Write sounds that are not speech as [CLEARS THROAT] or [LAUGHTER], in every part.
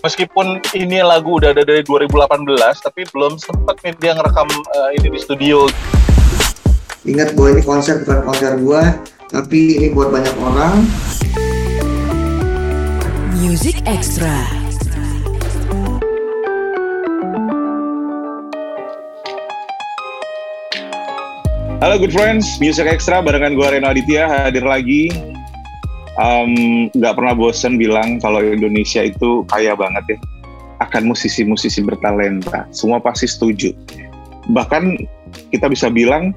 meskipun ini lagu udah ada dari 2018 tapi belum sempat media ngerekam uh, ini di studio. Ingat bahwa ini konser bukan konser gua tapi ini buat banyak orang. Music Extra. Halo good friends, Music Extra barengan gue Reno Aditya hadir lagi. Um, gak pernah bosen bilang kalau Indonesia itu kaya banget ya akan musisi-musisi bertalenta. Semua pasti setuju. Bahkan kita bisa bilang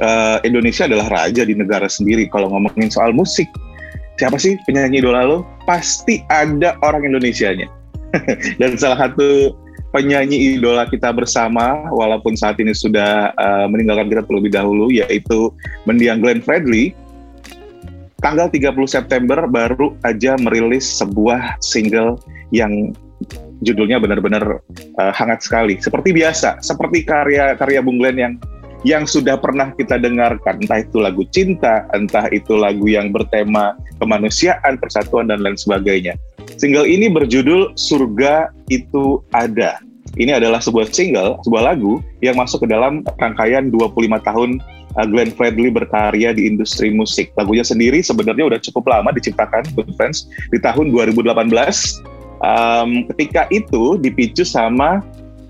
uh, Indonesia adalah raja di negara sendiri kalau ngomongin soal musik. Siapa sih penyanyi idola lo? Pasti ada orang Indonesianya. [LAUGHS] Dan salah satu penyanyi idola kita bersama walaupun saat ini sudah uh, meninggalkan kita terlebih dahulu yaitu mendiang Glenn Fredly tanggal 30 September baru aja merilis sebuah single yang judulnya benar-benar uh, hangat sekali seperti biasa seperti karya-karya Bung Glenn yang yang sudah pernah kita dengarkan, entah itu lagu cinta, entah itu lagu yang bertema kemanusiaan, persatuan, dan lain sebagainya. Single ini berjudul Surga Itu Ada. Ini adalah sebuah single, sebuah lagu yang masuk ke dalam rangkaian 25 tahun uh, Glenn Fredly berkarya di industri musik. Lagunya sendiri sebenarnya udah cukup lama diciptakan, good friends, di tahun 2018. Um, ketika itu dipicu sama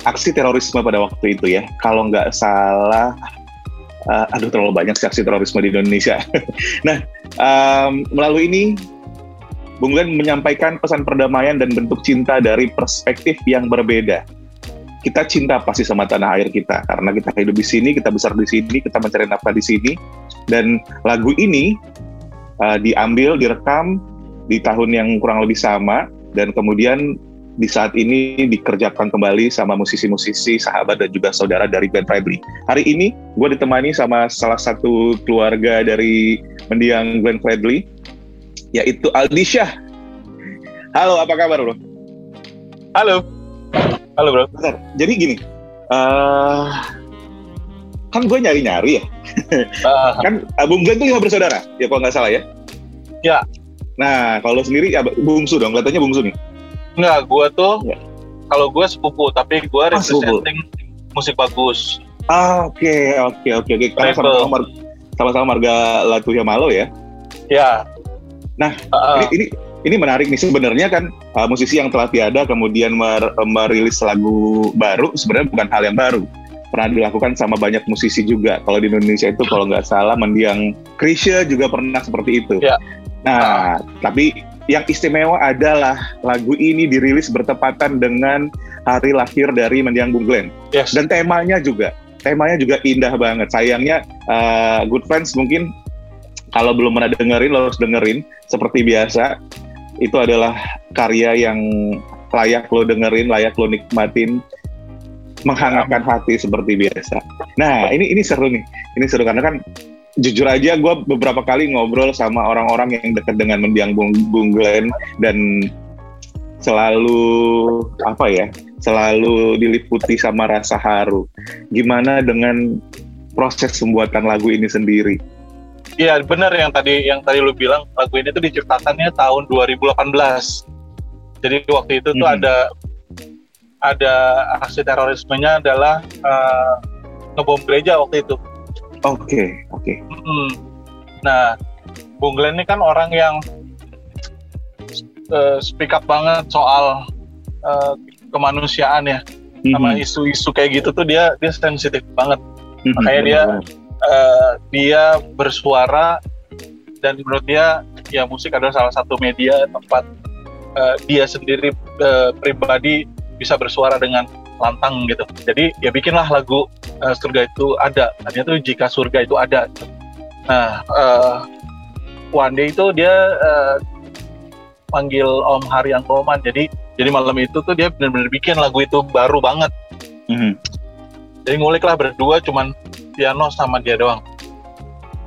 aksi terorisme pada waktu itu ya. Kalau nggak salah, uh, aduh terlalu banyak sih aksi terorisme di Indonesia. [LAUGHS] nah, um, melalui ini Bung Glenn menyampaikan pesan perdamaian dan bentuk cinta dari perspektif yang berbeda. Kita cinta pasti sama tanah air kita karena kita hidup di sini, kita besar di sini, kita mencari nafkah di sini. Dan lagu ini uh, diambil, direkam di tahun yang kurang lebih sama dan kemudian di saat ini dikerjakan kembali sama musisi-musisi, sahabat dan juga saudara dari Glenn Fredly. Hari ini gue ditemani sama salah satu keluarga dari mendiang Glenn Fredly, yaitu Aldi Syah. Halo, apa kabar bro? halo halo bro Bentar, jadi gini, uh, kan gue nyari-nyari ya, uh, kan Bung Glenn tuh lima bersaudara, ya kalau nggak salah ya? Ya. Nah, kalau sendiri ya bungsu dong, kelihatannya bungsu nih. Enggak, gue tuh Ya. kalau gue sepupu, tapi gue Ah, sepupu. representing musik bagus. Ah, Oke, oke, oke, oke. Karena sama-sama mar- sama-sama marga Latuya Malo ya. Ya. Nah, Uh, ini, ini ini menarik nih sebenarnya kan uh, musisi yang telah tiada kemudian mer- merilis lagu baru sebenarnya bukan hal yang baru. Pernah dilakukan sama banyak musisi juga. Kalau di Indonesia itu kalau nggak salah mendiang Krisya juga pernah seperti itu. Ya. nah tapi yang istimewa adalah lagu ini dirilis bertepatan dengan hari lahir dari mendiang Bung Glenn. Yes. dan temanya juga temanya juga indah banget. Sayangnya uh, good friends mungkin kalau belum pernah dengerin lo harus dengerin seperti biasa itu adalah karya yang layak lo dengerin layak lo nikmatin menghangatkan hati seperti biasa. Nah ini ini seru nih. Ini seru karena kan jujur aja gue beberapa kali ngobrol sama orang-orang yang dekat dengan mendiang Bung, Bung Glenn dan selalu apa ya selalu diliputi sama rasa haru. Gimana dengan proses pembuatan lagu ini sendiri Iya benar yang tadi yang tadi lu bilang lagu ini tuh diciptakannya tahun 2018. Jadi waktu itu tuh Mhm. ada ada aksi terorismenya adalah uh, ngebom gereja waktu itu. oke oke Mm. Nah, Bung Glenn ini kan orang yang uh, speak up banget soal uh, kemanusiaan ya, sama Mhm. isu-isu kayak gitu tuh dia dia sensitif banget. Mhm, makanya dia- Eh, dia bersuara dan menurut dia ya musik adalah salah satu media tempat eh, dia sendiri eh, pribadi bisa bersuara dengan lantang gitu. Jadi ya bikinlah lagu eh, surga itu ada. Tadinya tuh jika surga itu ada. Nah, eh, one day itu dia eh, panggil Om Haryanto Oman. Jadi jadi malam itu tuh dia benar-benar bikin lagu itu baru banget. Mhm. Jadi ngulik lah berdua cuman piano sama dia doang.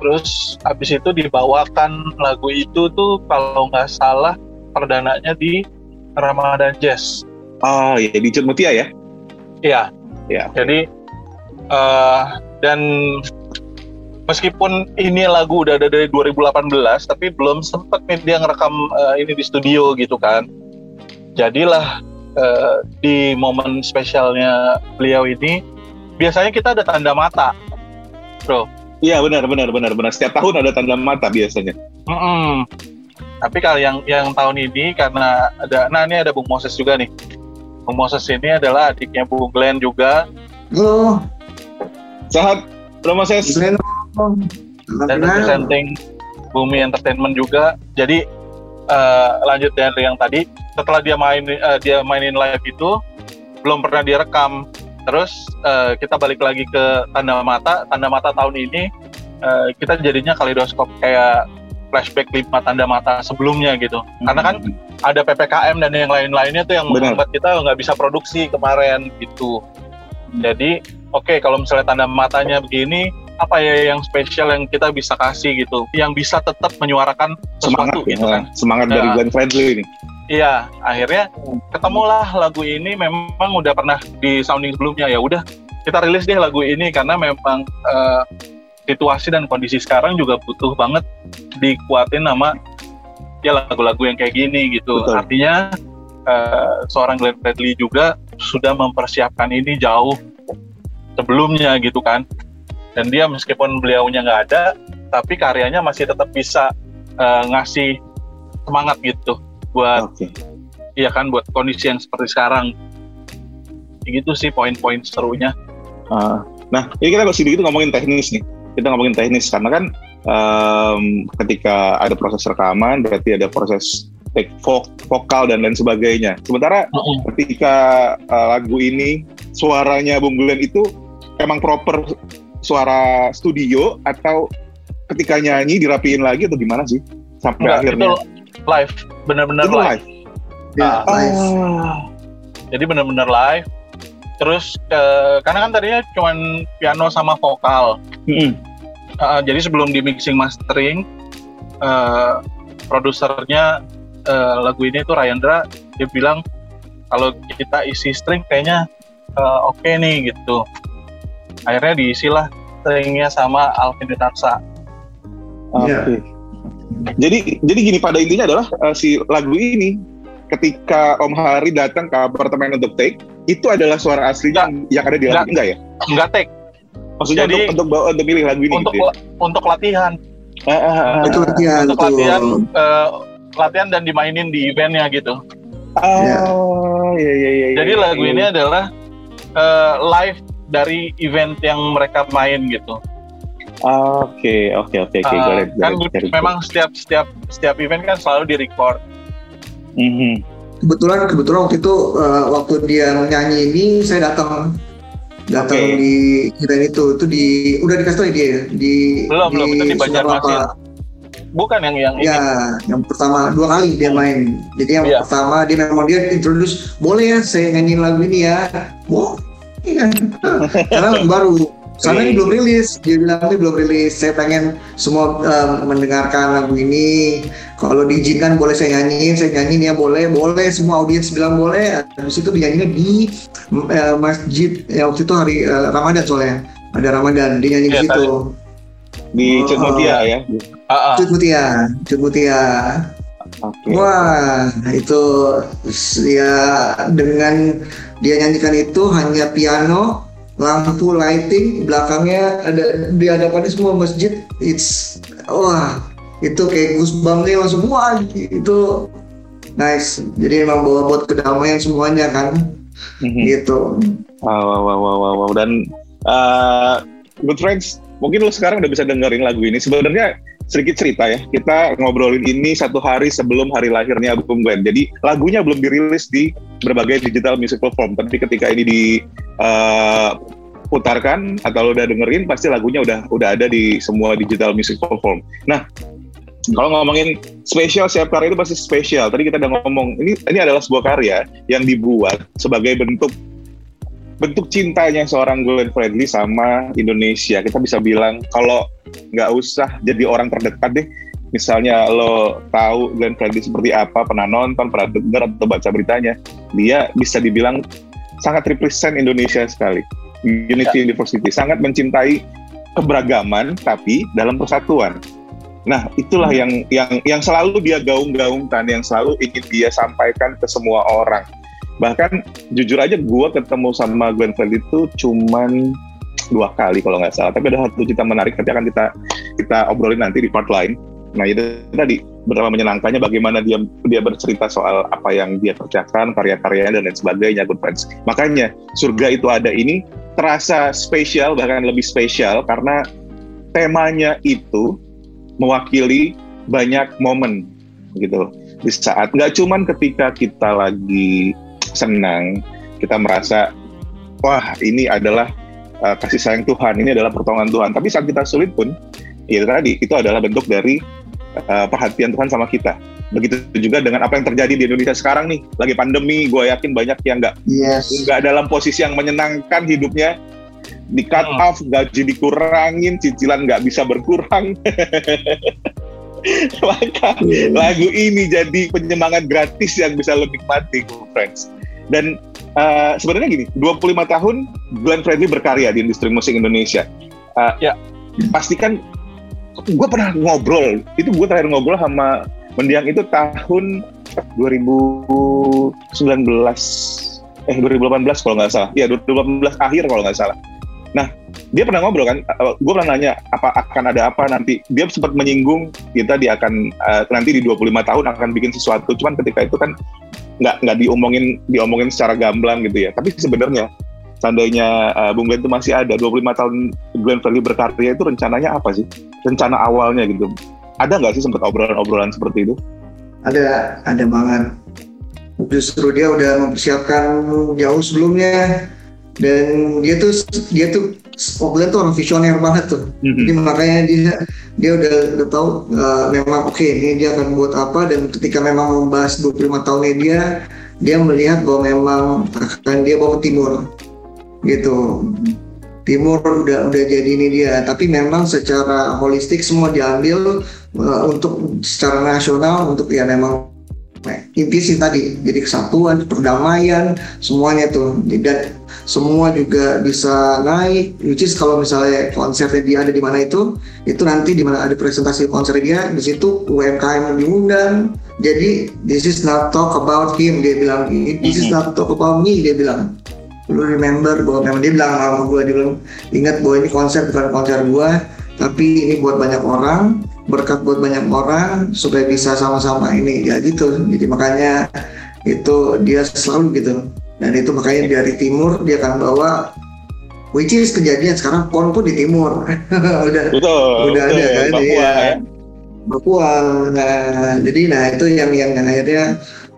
Terus abis itu dibawakan lagu itu tuh kalau nggak salah perdananya di Ramadan Jazz. oh ya di Cut Mutia ya Iya. Ya. Jadi eh, dan meskipun ini lagu udah ada dari 2018 tapi belum sempat media ngerekam eh, ini di studio gitu kan. jadilah eh, di momen spesialnya beliau ini biasanya kita ada tanda mata, bro. Iya benar benar benar benar. Setiap tahun ada tanda mata biasanya. Mm-mm. Tapi kalau yang yang tahun ini karena ada, nah ini ada Bung Moses juga nih. Bung Moses ini adalah adiknya Bung Glenn juga Halo, Sehat, Bro Moses. Glenn. dan representing Bumi Entertainment juga. Jadi eh, lanjut dari yang tadi, setelah dia main eh, dia mainin live itu belum pernah direkam. Terus eh, kita balik lagi ke tanda mata. Tanda mata tahun ini eh, kita jadinya kaleidoskop kayak flashback lima tanda mata sebelumnya gitu. Karena kan ada ppkm dan yang lain-lainnya tuh yang Benar. membuat kita nggak bisa produksi kemarin gitu. Jadi oke kalau misalnya tanda matanya begini, apa ya yang spesial yang kita bisa kasih gitu, yang bisa tetap menyuarakan semangat sesuatu ya, gitu kan? semangat dari Ya. Glenn Fredly ini. Iya, akhirnya ketemulah lagu ini memang udah pernah di sounding sebelumnya ya udah kita rilis deh lagu ini karena memang eh, situasi dan kondisi sekarang juga butuh banget dikuatin sama ya lagu-lagu yang kayak gini gitu. Betul. Artinya eh, seorang Glenn Fredly juga sudah mempersiapkan ini jauh sebelumnya gitu kan. Dan dia meskipun beliaunya nggak ada, tapi karyanya masih tetap bisa eh, ngasih semangat gitu buat Oke. Iya kan buat kondisi yang seperti sekarang. Gitu sih poin-poin serunya. Ah, nah, ini kita masih dikit ngomongin teknis nih. Kita ngomongin teknis karena kan em, ketika ada proses rekaman berarti ada proses take vo- vokal dan lain sebagainya. Sementara ketika eh, lagu ini suaranya Bung Glenn itu emang proper suara studio atau ketika nyanyi dirapiin lagi atau gimana sih sampai Enggak, akhirnya itu live, benar-benar live. Ya, Ah. live. Jadi benar-benar live. Terus eh, karena kan tadinya cuman piano sama vokal. Mm-mm. Uh, jadi sebelum di mixing mastering, uh, produsernya uh, lagu ini tuh Rayandra dia bilang kalau kita isi string kayaknya uh, oke nih gitu. Akhirnya diisilah stringnya sama Alvin Dinarsa. Oke. Iya. Jadi jadi gini pada intinya adalah eh, si lagu ini ketika Om Hari datang ke apartemen untuk take itu adalah suara aslinya yang ada di lagu enggak ya? Enggak take Maksudnya Jadi- untuk untuk bawa untuk milih lagu ini untuk gitu ya? untuk latihan, ah, Itu latihan untuk tuh. latihan uh, latihan dan dimainin di eventnya gitu. Oh, iya iya iya. Jadi lagu ini adalah uh, live dari event yang mereka main gitu. Oke oke oke oke. Uh, got kan memang setiap setiap setiap event kan selalu di record. Mhm. Kebetulan kebetulan waktu itu eh, waktu dia nyanyi ini saya datang datang Oke. di event itu itu di udah dikasih tau ya dia ya? di Belum, belum, itu di Banjarmasin. Bukan yang yang ini. Ya, yang pertama dua kali dia main. Jadi yang Iya. pertama dia memang dia introduce, boleh ya saya nyanyiin lagu ini ya. Wah, iya. Karena baru. Karena ini belum rilis. Dia bilang ini belum rilis. Saya pengen semua em, mendengarkan lagu ini. Kalau diizinkan boleh saya nyanyiin, saya nyanyiin ya boleh, boleh. Semua audiens bilang boleh. Habis itu dinyanyinya di eh, masjid. Ya waktu itu hari eh, Ramadan soalnya. Ada Ramadan, dia nyanyi di Iya, situ. Di Oh. Cutmutia ya. Ah, ah. Cut Mutia, Cut Mutia. Oke. Wah, itu ya dengan dia nyanyikan itu hanya piano, lampu lighting, belakangnya ada di hadapannya semua masjid. It's wah, itu kayak goosebumps nih langsung wah itu nice. Jadi emang bawa buat kedamaian semuanya kan, Mhm. gitu. Wow, wow, wow, wow, wow, wow. Dan uh, good friends, mungkin lo sekarang udah bisa dengerin lagu ini. Sebenarnya sedikit cerita ya, kita ngobrolin ini satu hari sebelum hari lahirnya Bung Glenn. Jadi lagunya belum dirilis di berbagai digital music platform, tapi ketika ini di uh, putarkan atau udah dengerin, pasti lagunya udah udah ada di semua digital music platform. Nah, kalau ngomongin spesial setiap karya itu pasti spesial. Tadi kita udah ngomong ini ini adalah sebuah karya yang dibuat sebagai bentuk bentuk cintanya seorang Glenn Fredly sama Indonesia. Kita bisa bilang kalau nggak usah jadi orang terdekat deh. Misalnya lo tahu Glenn Fredly seperti apa, pernah nonton, pernah dengar atau baca beritanya, dia bisa dibilang sangat represent Indonesia sekali. Unity University sangat mencintai keberagaman tapi dalam persatuan. Nah, itulah yang yang yang selalu dia gaung-gaungkan, yang selalu ingin dia sampaikan ke semua orang. Bahkan jujur aja gue ketemu sama Glenn Fredly itu cuman dua kali kalau nggak salah. Tapi ada satu cerita menarik nanti akan kita kita obrolin nanti di part lain. Nah itu tadi betapa menyenangkannya bagaimana dia dia bercerita soal apa yang dia kerjakan, karya-karyanya dan lain sebagainya, good friends. Makanya surga itu ada ini terasa spesial bahkan lebih spesial karena temanya itu mewakili banyak momen gitu di saat nggak cuman ketika kita lagi senang. Kita merasa wah ini adalah uh, kasih sayang Tuhan ini adalah pertolongan Tuhan. Tapi saat kita sulit pun ya tadi itu adalah bentuk dari uh, perhatian Tuhan sama kita. Begitu juga dengan apa yang terjadi di Indonesia sekarang nih. Lagi pandemi gue yakin banyak yang nggak Yes. nggak dalam posisi yang menyenangkan hidupnya. Di cut Hmm. off gaji dikurangin cicilan nggak bisa berkurang. [LAUGHS] Maka lagu ini jadi penyemangat gratis yang bisa lo nikmati friends dan uh, sebenarnya gini 25 tahun Glenn Fredly berkarya di industri musik Indonesia. Uh, Ya. pastikan gue pernah ngobrol itu gue terakhir ngobrol sama mendiang itu tahun 2019 eh 2018 kalau nggak salah. Ya 2018 akhir kalau nggak salah. Nah dia pernah ngobrol kan gue pernah nanya apa akan ada apa nanti? Dia sempat menyinggung kita dia akan eh, nanti di 25 tahun akan bikin sesuatu. Cuman ketika itu kan nggak nggak diomongin diomongin secara gamblang gitu ya. Tapi sebenarnya seandainya uh, Bung Glenn itu masih ada 25 tahun Glenn Fredly berkarya itu rencananya apa sih? Rencana awalnya gitu. Ada nggak sih sempat obrolan-obrolan seperti itu? Ada, ada banget. Justru dia udah mempersiapkan jauh sebelumnya. Dan dia tuh dia tuh Oglen tuh orang visioner banget tuh. Jadi makanya dia dia udah udah tahu uh, memang oke ini dia akan buat apa dan ketika memang membahas 25 tahunnya dia dia melihat bahwa memang akan dia bawa ke timur. Gitu. Timur udah udah jadi ini dia, tapi memang secara holistik semua diambil uh, untuk secara nasional untuk ya memang inti sih tadi. Jadi kesatuan perdamaian semuanya tuh. Dan semua juga bisa naik which is kalau misalnya konsernya dia ada di mana itu itu nanti di mana ada presentasi konser dia di situ UMKM diundang. Jadi this is not talk about him dia bilang this is not talk about me dia bilang. Lu remember bahwa memang dia bilang sama gue dia bilang ingat bahwa ini konser bukan konser gue tapi ini buat banyak orang berkat buat banyak orang supaya bisa sama-sama ini. Ya gitu. Jadi makanya itu dia selalu gitu dan itu makanya dari timur dia akan bawa which is kejadian sekarang pon pun di timur. [LAUGHS] Udah betul udah ada betul, kan Papua, iya. Ya. Papua nah jadi nah itu yang yang, akhirnya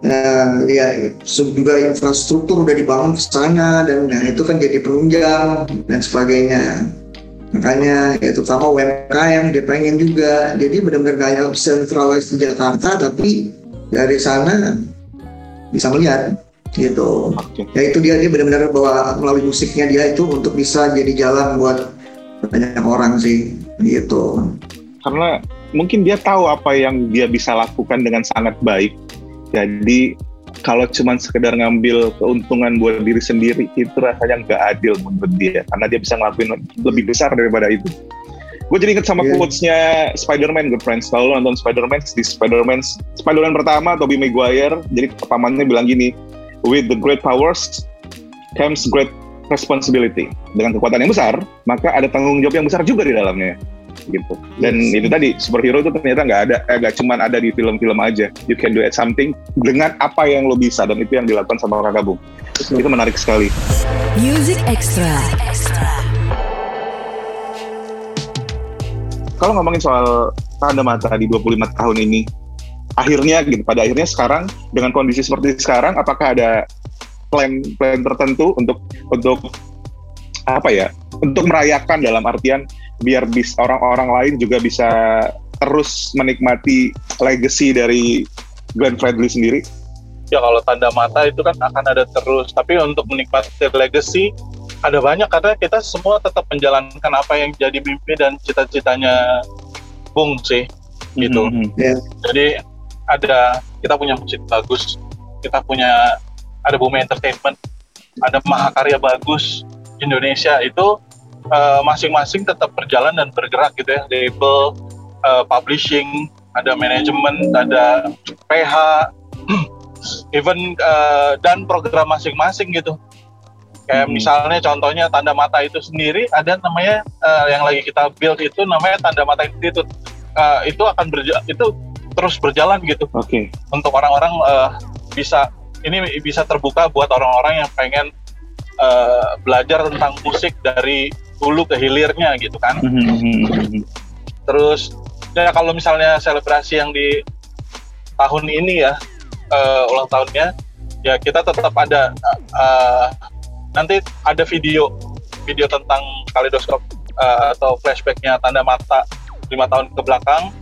eh, ya juga infrastruktur udah dibangun ke sana dan nah, itu kan jadi penunjang dan sebagainya. Makanya ya terutama UMKM dia pengen juga. Jadi benar-benar kayak centralized di Jakarta tapi dari sana bisa melihat gitu Oke. ya itu dia dia benar-benar bawa melalui musiknya dia itu untuk bisa jadi jalan buat banyak orang sih gitu karena mungkin dia tahu apa yang dia bisa lakukan dengan sangat baik. Jadi kalau cuma sekedar ngambil keuntungan buat diri sendiri itu rasanya nggak adil menurut dia karena dia bisa ngelakuin lebih besar daripada itu. Gue jadi inget sama Iya. quotes-nya Spider-Man, good friends. Kalau lo nonton Spider-Man, di Spider-Man, Spider-Man pertama, Tobey Maguire, jadi pamannya bilang gini, with the great powers comes great responsibility. Dengan kekuatan yang besar, maka ada tanggung jawab yang besar juga di dalamnya gitu. Dan Yes. itu tadi superhero itu ternyata nggak ada, eh, nggak cuman ada di film-film aja. You can do it something dengan apa yang lo bisa dan itu yang dilakukan sama kakak Bung. Itu menarik sekali. Music Extra. Kalau ngomongin soal tanda mata di 25 tahun ini, akhirnya gitu, pada akhirnya sekarang dengan kondisi seperti sekarang, apakah ada plan plan tertentu untuk untuk apa ya, untuk merayakan dalam artian biar bis orang-orang lain juga bisa terus menikmati legacy dari Glenn Fredly sendiri. ya kalau tanda mata itu kan akan ada terus tapi untuk menikmati legacy ada banyak karena kita semua tetap menjalankan apa yang jadi mimpi dan cita-citanya Bung sih gitu Mhm. jadi ada kita punya musik bagus kita punya ada Bumi Entertainment ada Mahakarya bagus Indonesia itu eh, masing-masing tetap berjalan dan bergerak gitu ya label uh, publishing, ada manajemen, ada PH, [CLEARS THROAT] even uh, dan program masing-masing gitu. Kayak Hmm. misalnya contohnya tanda mata itu sendiri ada namanya uh, yang lagi kita build itu namanya tanda mata institute. Uh, itu akan berja itu terus berjalan gitu Oke. untuk orang-orang uh, bisa ini bisa terbuka buat orang-orang yang pengen uh, belajar tentang musik dari hulu ke hilirnya gitu kan. Mhm. Terus ya kalau misalnya selebrasi yang di tahun ini ya eh, ulang tahunnya ya kita tetap ada eh, nanti ada video video tentang kaleidoskop eh, atau flashbacknya tanda mata lima tahun ke belakang.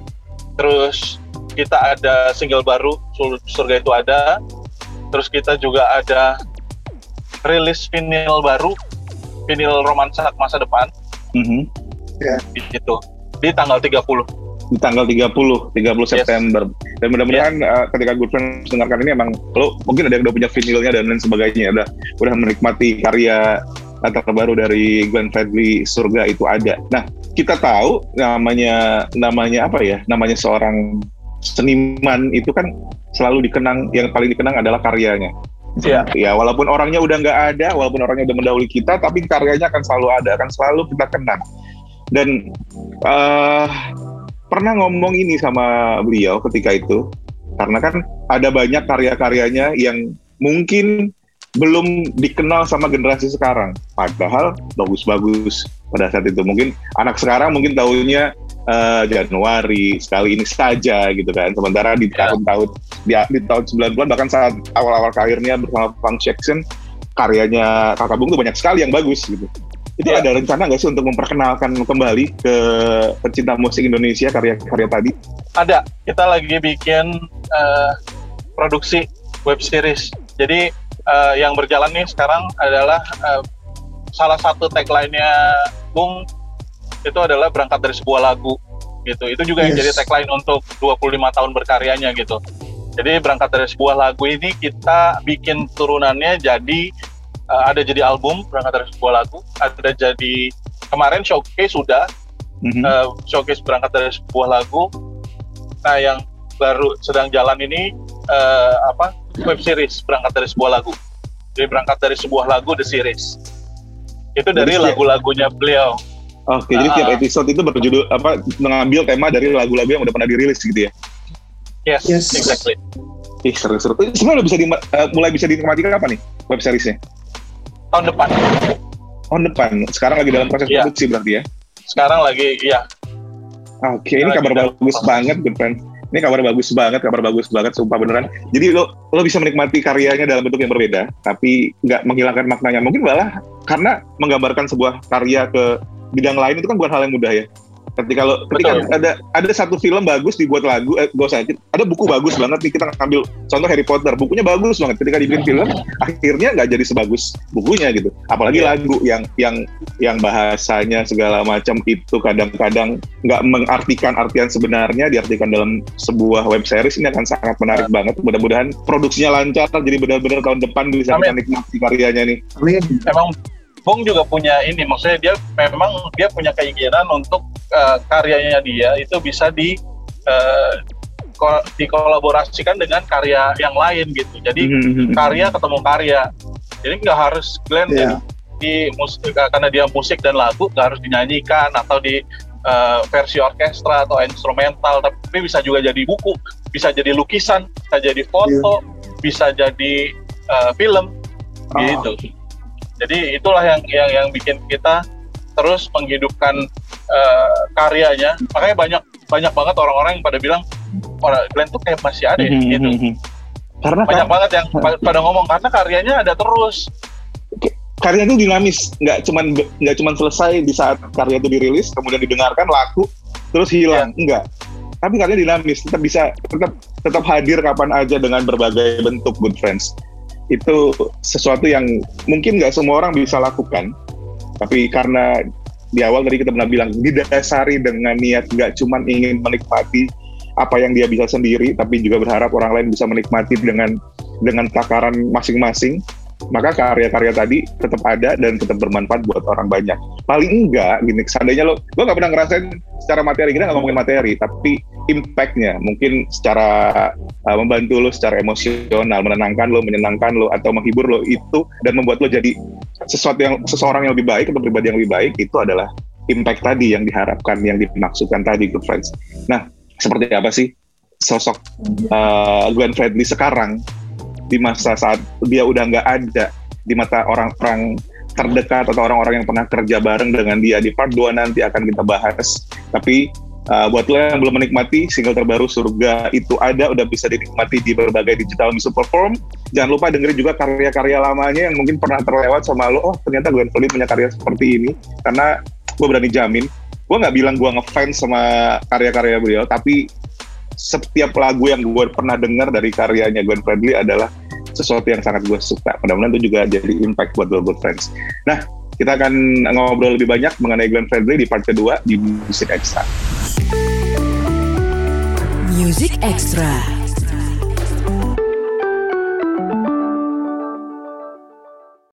Terus kita ada single baru Sur- surga itu ada. Terus kita juga ada rilis vinyl baru vinyl romansa masa depan Mhm. gitu di tanggal 30 di tanggal 30 30 Yes. September dan mudah-mudahan uh, ketika Good Friends mendengarkan ini emang lo mungkin ada yang udah punya vinilnya dan lain sebagainya udah udah menikmati karya latar terbaru dari Glenn Fredly Surga itu ada. Nah kita tahu namanya namanya apa ya namanya seorang seniman itu kan selalu dikenang yang paling dikenang adalah karyanya. Iya. Ya walaupun orangnya udah nggak ada, walaupun orangnya udah mendahului kita, tapi karyanya akan selalu ada, akan selalu kita kenang. Dan eh pernah ngomong ini sama beliau ketika itu, karena kan ada banyak karya-karyanya yang mungkin belum dikenal sama generasi sekarang, padahal bagus-bagus pada saat itu. Mungkin anak sekarang mungkin tahunya eh, Januari sekali ini saja gitu kan. Sementara di Ya. tahun-tahun di, di tahun 90-an bahkan saat awal-awal karirnya bersama Funk Jackson karyanya Kakak Bung tuh banyak sekali yang bagus gitu. Itu Ya. ada rencana nggak sih untuk memperkenalkan kembali ke pecinta musik Indonesia karya-karya tadi? ada kita lagi bikin eh, produksi web series jadi eh, yang berjalan nih sekarang adalah eh, salah satu tagline-nya Bung itu adalah berangkat dari sebuah lagu gitu itu juga yang Yes. jadi tagline untuk 25 tahun berkaryanya gitu jadi berangkat dari sebuah lagu ini kita bikin turunannya jadi eh, ada jadi album berangkat dari sebuah lagu ada jadi kemarin showcase sudah Mhm. eh, showcase berangkat dari sebuah lagu. Nah, yang baru sedang jalan ini eh, apa web series berangkat dari sebuah lagu. Jadi berangkat dari sebuah lagu the series. Itu dari lagu-lagunya beliau. Oke, jadi Ah. tiap episode itu berjudul apa mengambil tema dari lagu-lagu yang udah pernah dirilis gitu ya. Yes, Yes. exactly. Ih, seru-seru. Eh, Sebenarnya udah bisa di, eh, mulai bisa dinikmati kapan nih web seriesnya? Tahun depan. Tahun depan. Sekarang lagi dalam proses Iya. produksi berarti ya. Sekarang lagi ya Oke, ini Lagi kabar bagus proses. banget, good friend. Ini kabar bagus banget, kabar bagus banget, sumpah beneran. Jadi lo lo bisa menikmati karyanya dalam bentuk yang berbeda, tapi nggak menghilangkan maknanya. Mungkin malah karena menggambarkan sebuah karya ke bidang lain itu kan bukan hal yang mudah ya. Ketika lo, ketika Betul. ada ada satu film bagus dibuat lagu, eh, gak usah, ada buku bagus banget nih kita ambil contoh Harry Potter, bukunya bagus banget. Ketika dibikin film, akhirnya nggak jadi sebagus bukunya gitu. Apalagi Iya. lagu yang yang yang bahasanya segala macam itu kadang-kadang nggak mengartikan artian sebenarnya diartikan dalam sebuah web series ini akan sangat menarik banget mudah-mudahan produksinya lancar jadi benar-benar tahun depan bisa kita Amin. nikmati karyanya nih Amin. memang Bung juga punya ini, maksudnya dia memang dia punya keinginan untuk eh, karyanya dia itu bisa di eh, ko- dikolaborasikan dengan karya yang lain gitu. Jadi Mhm. karya ketemu karya. Jadi nggak harus Glenn Iya. jadi di musik karena dia musik dan lagu nggak harus dinyanyikan atau di eh, versi orkestra atau instrumental, tapi bisa juga jadi buku, bisa jadi lukisan, bisa jadi foto, bisa jadi eh, film Oh. gitu. Jadi itulah yang yang yang bikin kita terus menghidupkan eh, karyanya. Makanya banyak banyak banget orang-orang yang pada bilang orang Glenn tuh kayak masih ada ya, Mhm, gitu. mhm. karena Banyak kan, banget yang pa- pada ngomong karena karyanya ada terus. karya itu dinamis nggak cuman nggak cuman selesai di saat karya itu dirilis kemudian didengarkan laku terus hilang enggak tapi karya dinamis tetap bisa tetap tetap hadir kapan aja dengan berbagai bentuk good friends itu sesuatu yang mungkin nggak semua orang bisa lakukan tapi karena di awal tadi kita pernah bilang didasari dengan niat nggak cuman ingin menikmati apa yang dia bisa sendiri tapi juga berharap orang lain bisa menikmati dengan dengan takaran masing-masing maka karya-karya tadi tetap ada dan tetap bermanfaat buat orang banyak. paling enggak gini seandainya lo gue nggak pernah ngerasain secara materi kita nggak ngomongin materi tapi impactnya. Mungkin secara uh, membantu lo secara emosional menenangkan lo menyenangkan lo atau menghibur lo itu dan membuat lo jadi sesuatu yang seseorang yang lebih baik atau pribadi yang lebih baik itu adalah impact tadi yang diharapkan yang dimaksudkan tadi good friends. Nah seperti apa sih sosok uh, Glenn Fredly sekarang di masa saat dia udah nggak ada di mata orang-orang terdekat atau orang-orang yang pernah kerja bareng dengan dia? Di part 2 nanti akan kita bahas. Tapi uh, buat lo yang belum menikmati single terbaru Surga itu ada udah bisa dinikmati di berbagai digital music platform. Jangan lupa dengerin juga karya-karya lamanya yang mungkin pernah terlewat sama lo. Oh ternyata Glenn Fredly punya karya seperti ini. Karena gue berani jamin, gue nggak bilang gue ngefans sama karya-karya beliau, tapi setiap lagu yang gue pernah dengar dari karyanya Glenn Fredly adalah sesuatu yang sangat gue suka. Mudah-mudahan itu juga jadi impact buat Good Friends. Nah, kita akan ngobrol lebih banyak mengenai Glenn Fredly di part kedua di Music Extra. Music Extra.